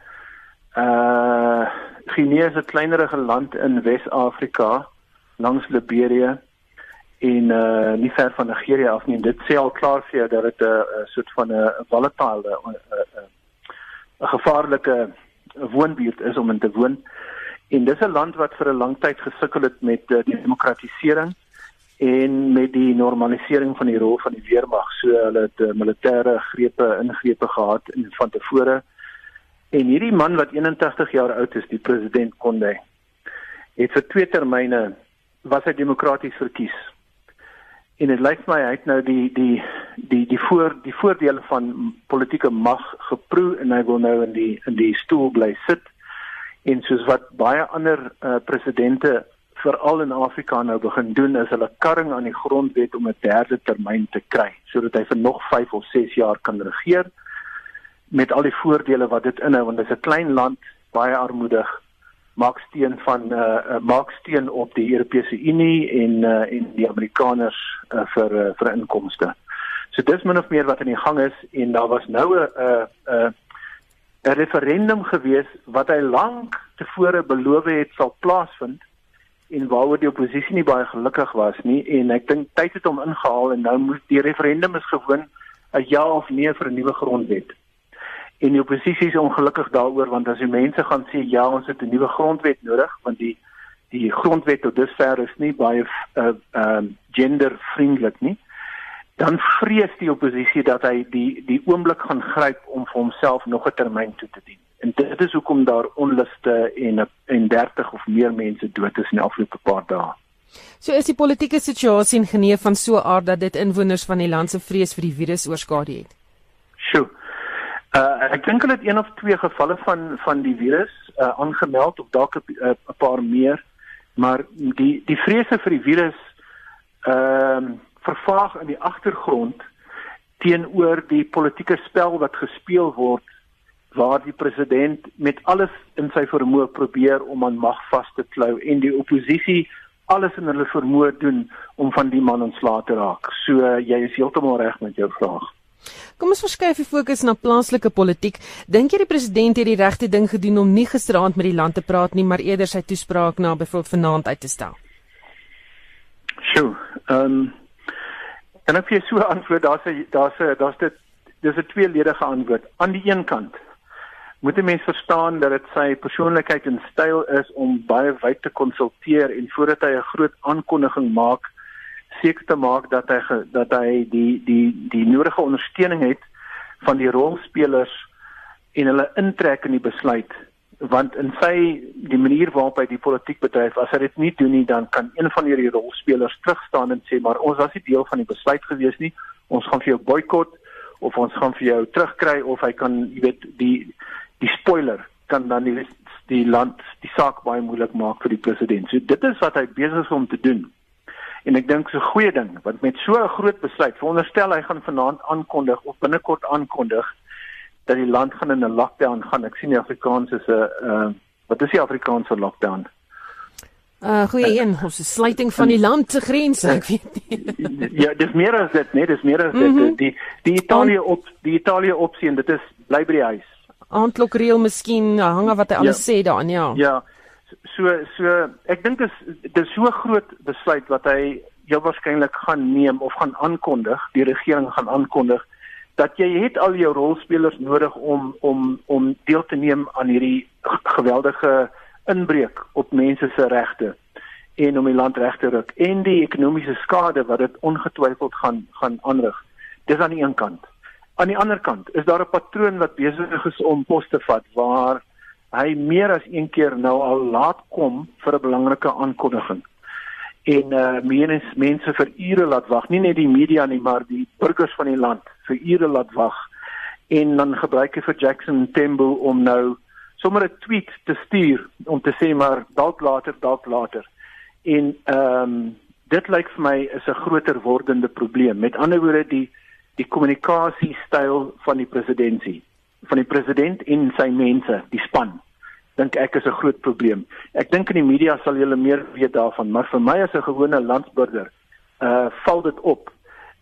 Uh Genees is 'n kleinerige land in Wes-Afrika langs Liberia en uh nie ver van Nigerië af nie. Dit sê al klaar vir jou dat dit 'n soort van 'n volatile 'n 'n gevaarlike woonbuurt is om in te woon. En dis 'n land wat vir 'n lang tyd gesukkel het met uh, die demokratisering en met die normalisering van die rol van die weermag. So hulle het uh, militêre grepe ingrepe gehad in van tevore. En hierdie man wat 81 jaar oud is, die president Konde, het vir twee termyne was hy demokraties verkies. En dit lyk my hy het nou die die die die voor die voordele van politieke mag geproe en hy wil nou in die in die stoel bly sit. En soos wat baie ander uh, presidente veral in Afrika nou begin doen is hulle karring aan die grondwet om 'n derde termyn te kry sodat hy vir nog 5 of 6 jaar kan regeer met al die voordele wat dit inhou want dit is 'n klein land baie armoedig maak steun van uh, uh maak steun op die Europese Unie en uh en die Amerikaners uh, vir uh, vir inkomste. So dis min of meer wat aan die gang is en daar was nou 'n 'n 'n referendum gewees wat hy lank tevore beloof het sal plaasvind en waaroor die oppositie nie baie gelukkig was nie en ek dink tyd het hom ingehaal en nou moet die referendum is gewoon 'n ja of nee vir 'n nuwe grondwet. En die oppositie is ongelukkig daaroor want as die mense gaan sê ja, ons het 'n nuwe grondwet nodig want die die grondwet tot dusver is nie baie uh um gendervriendelik nie. Dan vrees die oppositie dat hy die die oomblik gaan gryp om vir homself nog 'n termyn toe te dien. En dit is hoekom daar onluste en en 30 of meer mense dood is in die afgelope paar dae. So is die politieke situasie in Genee van so aard dat dit inwoners van die land se vrees vir die virus oorskadu het. Uh ek dink hulle het een of twee gevalle van van die virus uh aangemeld of dalk 'n uh, paar meer, maar die die vrese vir die virus ehm uh, vervaag in die agtergrond teenoor die politieke spel wat gespeel word waar die president met alles in sy vermoë probeer om aan mag vas te klou en die oppositie alles in hulle vermoë doen om van die man ontslae te raak. So uh, jy is heeltemal reg met jou vraag. Kom ons verskuif die fokus na plaaslike politiek. Dink jy die president het die regte ding gedoen om nie gisteraand met die land te praat nie, maar eerder sy toespraak na byvoorbeeld vanaand uit te stel? Sjoe. Ehm um, en ek vir so antwoord, daar's 'n daar's 'n daar's dit dis 'n tweeledige antwoord. Aan die een kant moet 'n mens verstaan dat dit sy persoonlikheid en styl is om baie wyd te konsulteer en voordat hy 'n groot aankondiging maak, seker te maak dat hy dat hy die die die nodige ondersteuning het van die rolspelers en hulle intrek in die besluit want in sy die manier waarop hy die politiek bedryf as hy dit nie doen nie dan kan een van hierdie rolspelers terugstaan en sê maar ons was nie deel van die besluit gewees nie ons gaan vir jou boikot of ons gaan vir jou terugkry of hy kan jy weet die die spoiler kan dan die die land die saak baie moeilik maak vir die president. So dit is wat hy besig is om te doen. En ek dink so 'n goeie ding want met so 'n groot besluit, veronderstel hy gaan vanaand aankondig of binnekort aankondig dat die land gaan in 'n lockdown gaan. Ek sien die Afrikaans is 'n uh wat is die Afrikaanse lockdown? Uh goeie een, ons is sluiting van die land se grense, ek weet nie. ja, dis meer as dit, nee, dis meer as dit. Mm -hmm. Die die Italië op die Italië opsie en dit is bly by die huis. Aandklokreël miskien hang af wat hy alles ja. sê daarin, ja. Ja so so ek dink dis dis so groot besluit wat hy heel waarskynlik gaan neem of gaan aankondig, die regering gaan aankondig dat jy het al jou rolspelers nodig om om om deel te neem aan hierdie geweldige inbreuk op mense se regte en om die land reg te ruk en die ekonomiese skade wat dit ongetwyfeld gaan gaan aanrig. Dis aan die een kant. Aan die ander kant is daar 'n patroon wat besig is om pos te vat waar hy meer as een keer nou al laat kom vir 'n belangrike aankondiging. En uh mense mense vir ure laat wag, nie net die media nie, maar die burgers van die land vir ure laat wag. En dan gebruik hy vir Jackson Tembo om nou sommer 'n tweet te stuur om te sê maar dalk later, dalk later. En ehm um, dit lyk vir my is 'n groter wordende probleem. Met ander woorde die die kommunikasiestyl van die presidentskap van die president en sy mense, die span, dink ek is 'n groot probleem. Ek dink in die media sal julle meer weet daarvan, maar vir my as 'n gewone landsburger, uh val dit op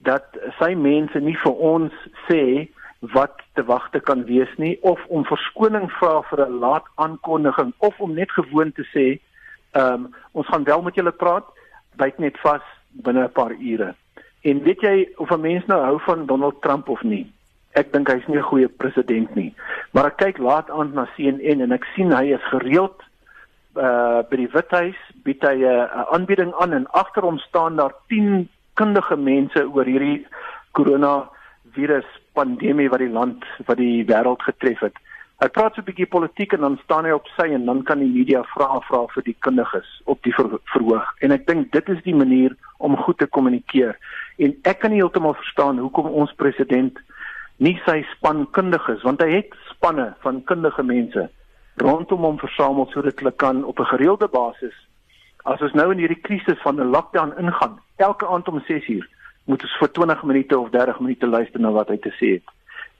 dat sy mense nie vir ons sê wat te wagte kan wees nie of om verskoning vra vir 'n laat aankondiging of om net gewoon te sê, ehm um, ons gaan wel met julle praat, byt net vas binne 'n paar ure. En weet jy of 'n mens nou hou van Donald Trump of nie? Ek dink hy's nie 'n goeie president nie. Maar ek kyk laat aan na CNN en ek sien hy is gereeld uh by die Withuis, bied hy 'n uh, aanbieding aan en agter hom staan daar 10 kundige mense oor hierdie koronavirus pandemie wat die land wat die wêreld getref het. Hy praat so 'n bietjie politiek en dan staan hy op sy en dan kan die media vra vra vir die kundiges op die ver, verhoog. En ek dink dit is die manier om goed te kommunikeer. En ek kan nie heeltemal verstaan hoekom ons president nie sy span kundiges want hy het spanne van kundige mense rondom hom versamel sodat hulle kan op 'n gereelde basis as ons nou in hierdie krisis van 'n lockdown ingaan elke aand om 6uur moet ons vir 20 minute of 30 minute luister na wat hy te sê het.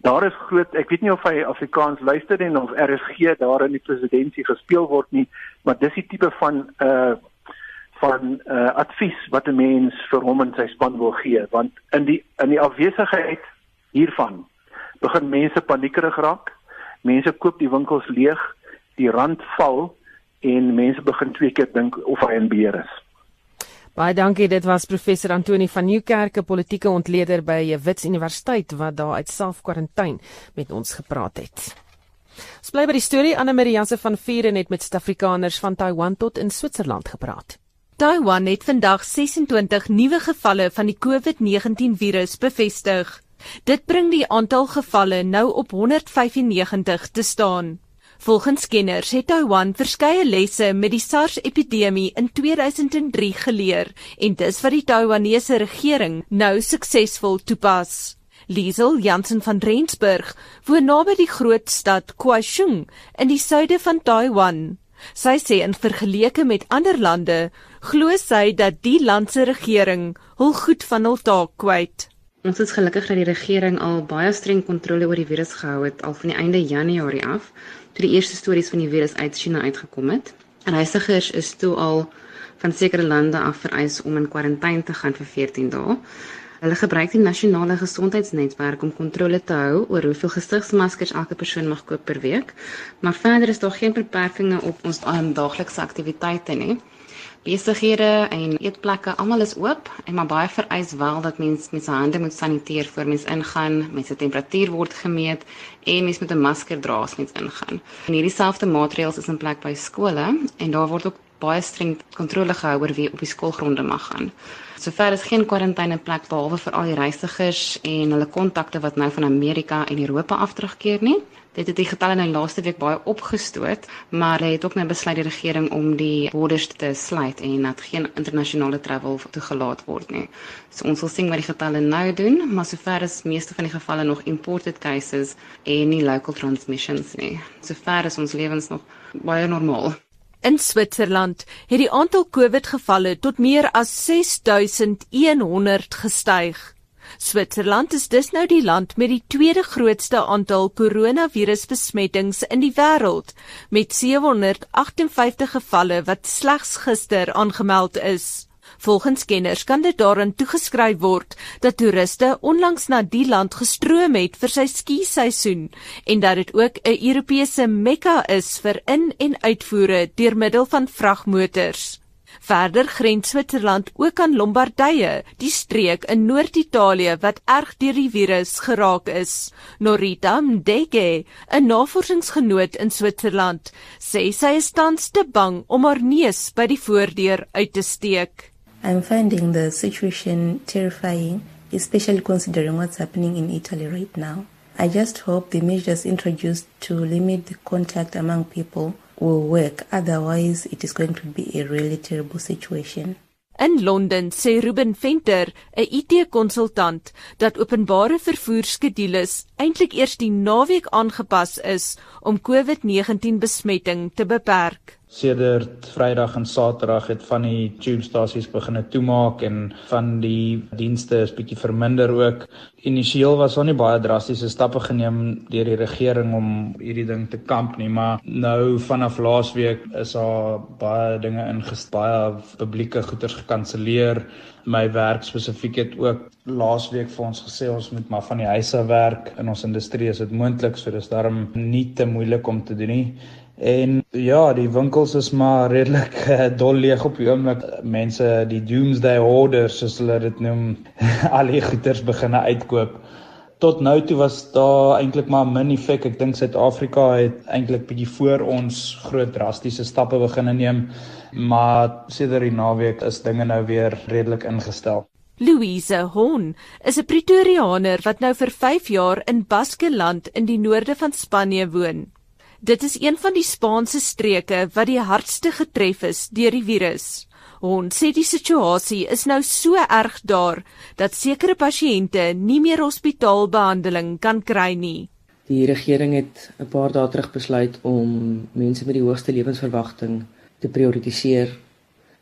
Daar is groot ek weet nie of hy Afrikaans luister en of RSG daar in die presidentskap gespeel word nie, maar dis die tipe van uh van uh advies wat 'n mens vir hom en sy span wil gee, want in die in die afwesigheid hiervan begin mense paniekerig raak. Mense koop die winkels leeg, die rand val en mense begin twee keer dink of hy in beheer is. Baie dankie. Dit was professor Antoni van Nieuwkerk, politieke ontleder by Wits Universiteit wat daar uit self-kwarantyne met ons gepraat het. Ons bly by die storie Anne Maria se van Vieren het met Suid-Afrikaners van Taiwan tot in Switserland gepraat. Taiwan het vandag 26 nuwe gevalle van die COVID-19 virus bevestig. Dit bring die aantal gevalle nou op 195 te staan. Volgens kenners het Taiwan verskeie lesse met die SARS-epidemie in 2003 geleer en dis wat die Taiwanese regering nou suksesvol toepas. Liesel Jansen van Rensburg woon naby die groot stad Kaohsiung in die suide van Taiwan. Sy sê in vergelyking met ander lande, glo sy dat die land se regering hul goed van hul taak kwyt. Ons is gelukkig dat die regering al baie streng kontrole oor die virus gehou het al van die einde Januarie af toe die eerste stories van die virus uit China uitgekom het. Reisigers is toe al van sekere lande af vereis om in kwarantyne te gaan vir 14 dae. Hulle gebruik die nasionale gesondheidsnetwerk om kontrole te hou oor hoeveel gesigsmaskers elke persoon mag koop per week, maar verder is daar geen beperkings op ons daaglikse aktiwiteite nie besighede en eetplekke almal is oop en maar baie vereis wel dat mens met sy hande moet saniteer voor mens ingaan, met sy temperatuur word gemeet en mens moet 'n masker dra as mens ingaan. En hierdie selfde maatreëls is in plek by skole en daar word ook baie streng kontrole gehou oor wie op die skoolgronde mag gaan. Sover is geen kwarantyne plek behalwe vir al die reisigers en hulle kontakte wat nou van Amerika en Europa af terugkeer nie. Dit het die getalle nou laaste week baie opgestoot, maar hy het ook nou besluit die regering om die borders te sluit en dat geen internasionale travel toegelaat word nie. So ons sal sien wat die getalle nou doen, maar sover is meeste van die gevalle nog imported cases en nie local transmissions nie. Sover is ons lewens nog baie normaal. In Switserland het die aantal COVID-gevalle tot meer as 6100 gestyg. Switserland is dus nou die land met die tweede grootste aantal koronavirusbesmettings in die wêreld met 758 gevalle wat slegs gister aangemeld is. Volgens kenners kan dit daaraan toegeskryf word dat toeriste onlangs na die land gestroom het vir sy skiseisoen en dat dit ook 'n Europese mekka is vir in- en uitvoere deur middel van vragmotors. Verder grens Switserland ook aan Lombardye, die streek in Noord-Italië wat erg deur die virus geraak is. Norita Mdege, 'n navorsingsgenoot in Switserland, sê sy is tans te bang om haar neus by die voordeur uit te steek. I'm finding the situation terrifying, especially considering what's happening in Italy right now. I just hope the measures introduced to limit the contact among people will work otherwise it is going to be a really terrible situation In Londen sê Ruben Venter, 'n IT-konsultant, dat openbare vervoerskedules eintlik eers die naweek aangepas is om COVID-19 besmetting te beperk. Sedert Vrydag en Saterdag het van die tubestasies begine toemaak en van die dienste is bietjie verminder ook. Initieel was daar nie baie drastiese stappe geneem deur die regering om hierdie ding te kamp nie, maar nou vanaf laasweek is daar baie dinge ingestel, baie publieke goederes gekanselleer. My werk spesifiek het ook laasweek vir ons gesê ons moet maar van die huise werk in ons industrie is dit moontlik, so dis daarom nie te moeilik om te doen nie. En ja, die winkels is maar redelik uh, dol leeg op die oomblik. Mense, die doomsday hoarders soos hulle dit noem, al die goederes begine uitkoop. Tot nou toe was daar eintlik maar min effek. Ek dink Suid-Afrika het eintlik bietjie voor ons groot drastiese stappe begin neem, maar sedert die naweek is dinge nou weer redelik ingestel. Louise Hon is 'n Pretoriaaner wat nou vir 5 jaar in Baskeland in die noorde van Spanje woon. Dit is een van die Spaanse streke wat die hardste getref is deur die virus. Ons sê die situasie is nou so erg daar dat sekere pasiënte nie meer hospitaalbehandeling kan kry nie. Die regering het 'n paar dae terug besluit om mense met die hoogste lewensverwagting te prioritiseer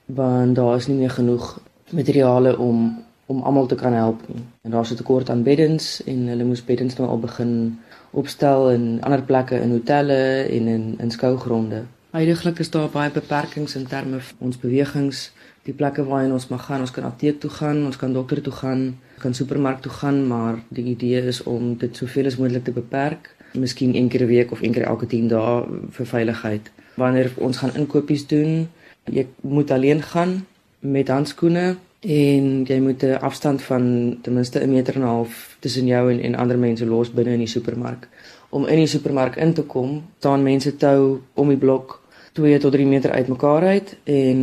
want daar is nie meer genoeg materiale om om almal te kan help nie. En daar's 'n tekort aan beddens en hulle moes beddens nou al begin opstel in ander plekke in hotelle en in in skougronde. Heidiglik is daar baie beperkings in terme van ons bewegings, die plekke waarheen ons mag gaan. Ons kan apteek toe gaan, ons kan dokter toe gaan, kan supermark toe gaan, maar die idee is om dit soveel as moontlik te beperk. Miskien een keer 'n week of een keer elke 10 dae vir veiligheid. Wanneer ons gaan inkopies doen, jy moet alleen gaan met handskoene en jy moet 'n afstand van ten minste 'n meter en 'n half tussen jou en en ander mense los binne in die supermark. Om in die supermark in te kom, staan mense tou om die blok 2 tot 3 meter uitmekaar uit en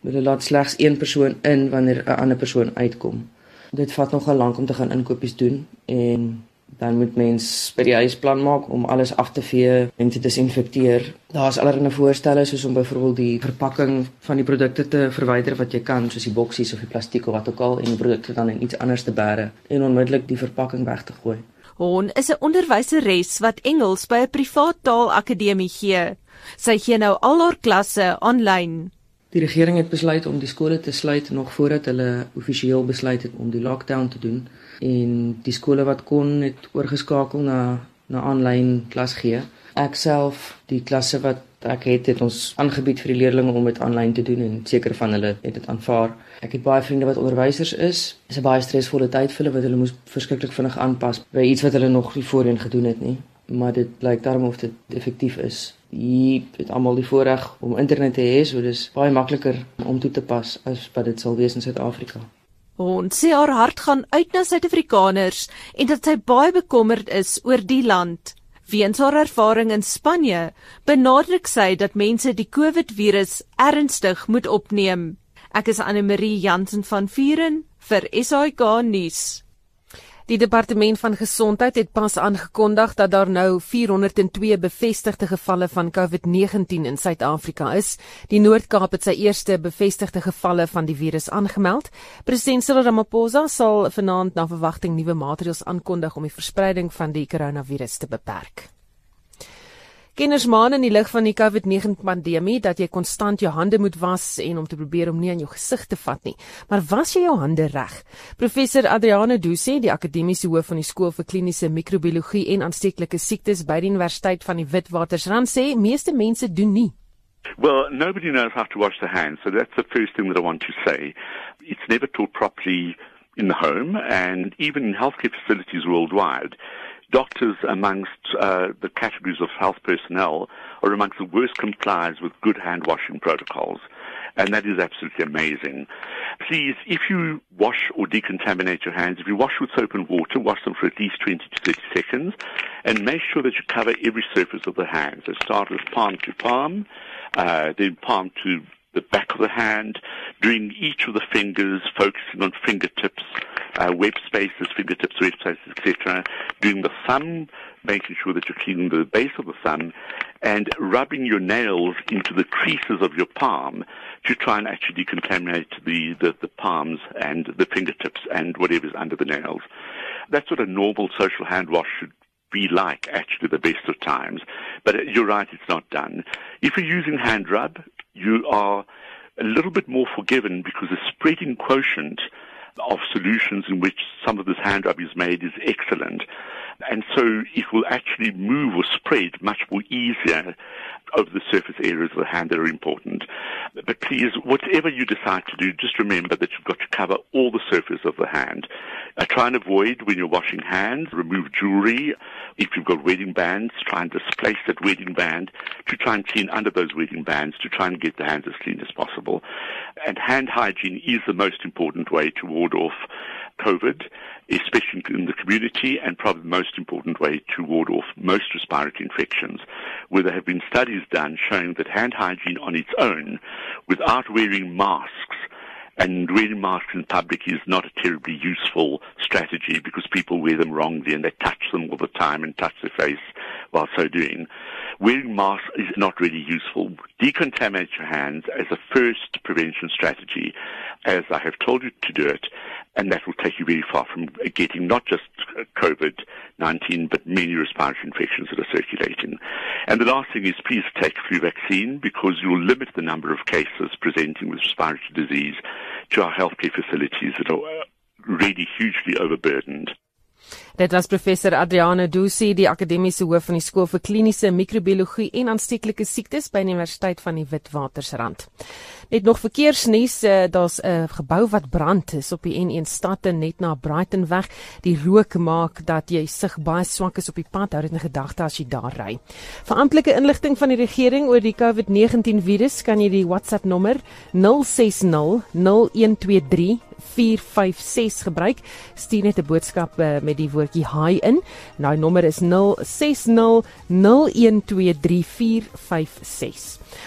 hulle laat slegs een persoon in wanneer 'n ander persoon uitkom. Dit vat nogal lank om te gaan inkopies doen en dan moet mens by die huis plan maak om alles af te vee en te desinfekteer. Daar's allerlei voorstelle soos om byvoorbeeld die verpakking van die produkte te verwyder wat jy kan, soos die boksies of die plastiek of wat ook al en die produkte dan in iets anders te bære en onmiddellik die verpakking weg te gooi. Hon is 'n onderwyseres wat Engels by 'n privaat taalakademie gee. Sy gee nou al haar klasse aanlyn. Die regering het besluit om die skole te sluit nog voordat hulle amptelik besluit het om die lockdown te doen en die skole wat kon het oorgeskakel na na aanlyn klas gee. Ek self, die klasse wat ek het, het ons aangebied vir die leerders om dit aanlyn te doen en seker van hulle het dit aanvaar. Ek het baie vriende wat onderwysers is. Dit is 'n baie stresvolle tyd vir hulle wat hulle moes verskriklik vinnig aanpas by iets wat hulle nog nie voorheen gedoen het nie. Maar dit blyk daarom of dit effektief is. Jy het almal die voorreg om internet te hê, so dis baie makliker om toe te pas as wat dit sal wees in Suid-Afrika. Ons sê haar hart gaan uit na Suid-Afrikaners en dat sy baie bekommerd is oor die land. Weens haar ervaring in Spanje, benadruk sy dat mense die COVID-virus ernstig moet opneem. Ek is Anne Marie Jansen van Vuren vir SAK nuus. Die departement van gesondheid het pas aangekondig dat daar nou 402 bevestigde gevalle van COVID-19 in Suid-Afrika is. Die Noord-Kaap het sy eerste bevestigde gevalle van die virus aangemeld. President Cyril Ramaphosa sal vanaand na verwagting nuwe maatreëls aankondig om die verspreiding van die koronavirus te beperk. Kenners maan in die lig van die COVID-19 pandemie dat jy konstant jou hande moet was en om te probeer om nie aan jou gesig te vat nie. Maar was jy jou hande reg? Professor Adriano Duce, die akademiese hoof van die skool vir kliniese mikrobiologie en aansteeklike siektes by die Universiteit van die Witwatersrand sê meeste mense doen nie. Well, nobody knows how to wash their hands, so that's the first thing that I want to say. It's never taught properly in the home and even in healthcare facilities worldwide. Doctors amongst uh, the categories of health personnel are amongst the worst compliers with good hand washing protocols. And that is absolutely amazing. Please, if you wash or decontaminate your hands, if you wash with soap and water, wash them for at least 20 to 30 seconds and make sure that you cover every surface of the hands. So start with palm to palm, uh, then palm to the back of the hand, doing each of the fingers, focusing on fingertips, uh, web spaces, fingertips, web spaces, etc. Doing the thumb, making sure that you're cleaning the base of the thumb, and rubbing your nails into the creases of your palm to try and actually decontaminate the, the, the palms and the fingertips and whatever's under the nails. That's what a normal social hand wash should be like actually the best of times. But you're right, it's not done. If you're using hand rub, you are a little bit more forgiven because the spreading quotient of solutions in which some of this hand rub is made is excellent. And so it will actually move or spread much more easier over the surface areas of the hand that are important. But please, whatever you decide to do, just remember that you've got to cover all the surface of the hand. Uh, try and avoid when you're washing hands, remove jewelry. If you've got wedding bands, try and displace that wedding band to try and clean under those wedding bands to try and get the hands as clean as possible. And hand hygiene is the most important way to ward off COVID, especially in the community, and probably the most important way to ward off most respiratory infections, where there have been studies done showing that hand hygiene on its own, without wearing masks, and wearing masks in public is not a terribly useful strategy because people wear them wrongly and they touch them all the time and touch their face while so doing. Wearing masks is not really useful. Decontaminate your hands as a first prevention strategy, as I have told you to do it, and that will take you very far from getting not just COVID-19, but many respiratory infections that are circulating. And the last thing is please take flu vaccine because you will limit the number of cases presenting with respiratory disease to our healthcare facilities that are uh, really hugely overburdened. Dit was professor Adriana Dusi, die akademiese hoof van die skool vir kliniese mikrobiologie en aansteeklike siektes by die Universiteit van die Witwatersrand. Net nog verkeersnuus, uh, daar's 'n uh, gebou wat brand is op die N1 stadte net na Brightonweg. Die rook maak dat jy sig baie swak is op die pad. Hou dit in gedagte as jy daar ry. Vir amptelike inligting van die regering oor die COVID-19 virus, kan jy die WhatsApp nommer 060 0123 456 gebruik. Stuur net 'n boodskap uh, met die woordjie hi in. Die nommer is 060 0123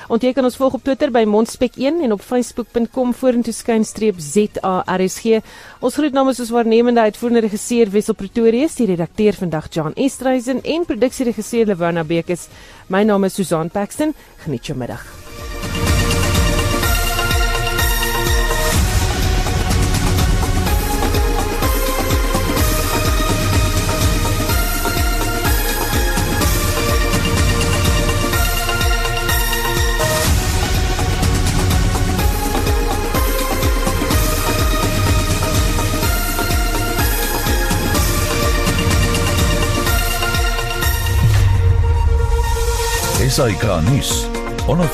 Ons jy kan ons volg op Twitter by Mondspek1 en op Facebook.com vorentoe skynstreep ZARSG. Ons groet namens ons waarnemende uitvoerende regisseur Wessel Pretorius, die redakteur vandag Jan Estreisen en produksieregisseur Lewona Bekes. My naam is Susan Paxton. Geniet jou middag. SAK nuus. Onaf